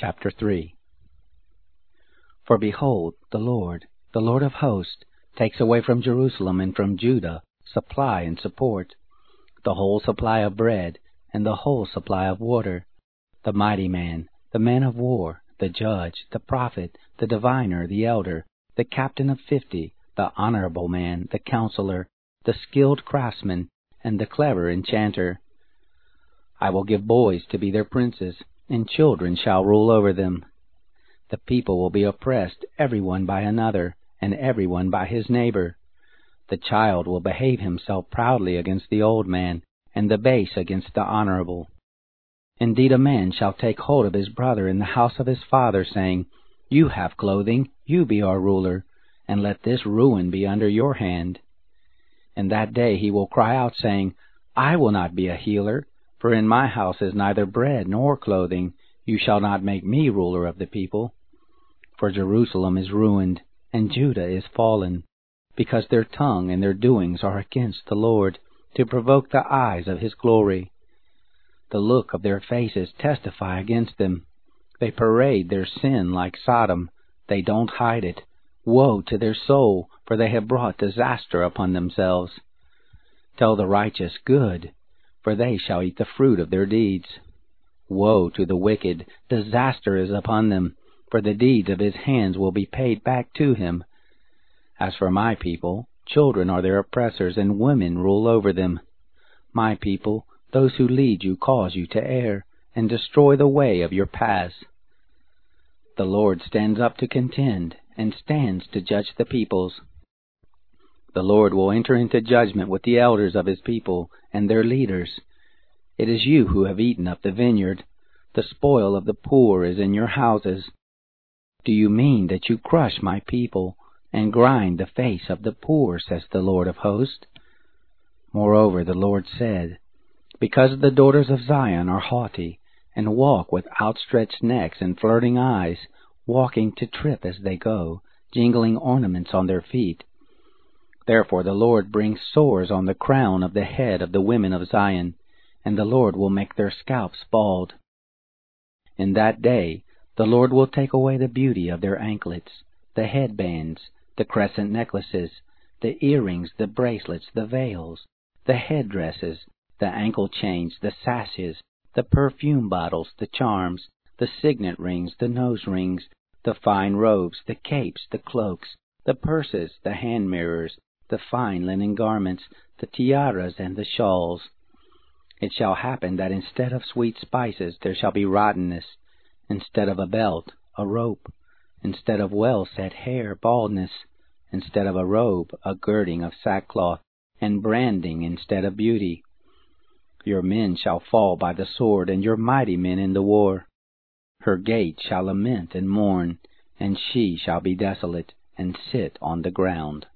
Chapter 3 For behold, the Lord, the Lord of hosts, takes away from Jerusalem and from Judah supply and support, the whole supply of bread and the whole supply of water, the mighty man, the man of war, the judge, the prophet, the diviner, the elder, the captain of fifty, the honorable man, the counselor, the skilled craftsman, and the clever enchanter. I will give boys to be their princes, and children shall rule over them. The people will be oppressed, every one by another, and every one by his neighbor. The child will behave himself proudly against the old man, and the base against the honorable. Indeed, a man shall take hold of his brother in the house of his father, saying, You have clothing, you be our ruler, and let this ruin be under your hand. In that day he will cry out, saying, I will not be a healer, for in my house is neither bread nor clothing. You shall not make me ruler of the people. For Jerusalem is ruined, and Judah is fallen, because their tongue and their doings are against the Lord, to provoke the eyes of his glory. The look of their faces testify against them. They parade their sin like Sodom. They don't hide it. Woe to their soul, for they have brought disaster upon themselves. Tell the righteous good, for they shall eat the fruit of their deeds. Woe to the wicked, disaster is upon them, for the deeds of his hands will be paid back to him. As for my people, children are their oppressors, and women rule over them. My people, those who lead you cause you to err, and destroy the way of your paths. The Lord stands up to contend, and stands to judge the peoples. The Lord will enter into judgment with the elders of his people and their leaders. It is you who have eaten up the vineyard. The spoil of the poor is in your houses. Do you mean that you crush my people and grind the face of the poor, says the Lord of hosts? Moreover, the Lord said, Because the daughters of Zion are haughty, and walk with outstretched necks and flirting eyes, walking to trip as they go, jingling ornaments on their feet. Therefore the Lord brings sores on the crown of the head of the women of Zion, and the Lord will make their scalps bald. In that day the Lord will take away the beauty of their anklets, the headbands, the crescent necklaces, the earrings, the bracelets, the veils, the headdresses, the ankle chains, the sashes, the perfume bottles, the charms, the signet rings, the nose rings, the fine robes, the capes, the cloaks, the purses, the hand mirrors, the fine linen garments, the tiaras, and the shawls. It shall happen that instead of sweet spices there shall be rottenness, instead of a belt, a rope, instead of well set hair, baldness, instead of a robe, a girding of sackcloth, and branding instead of beauty. Your men shall fall by the sword, and your mighty men in the war. Her gate shall lament and mourn, and she shall be desolate, and sit on the ground.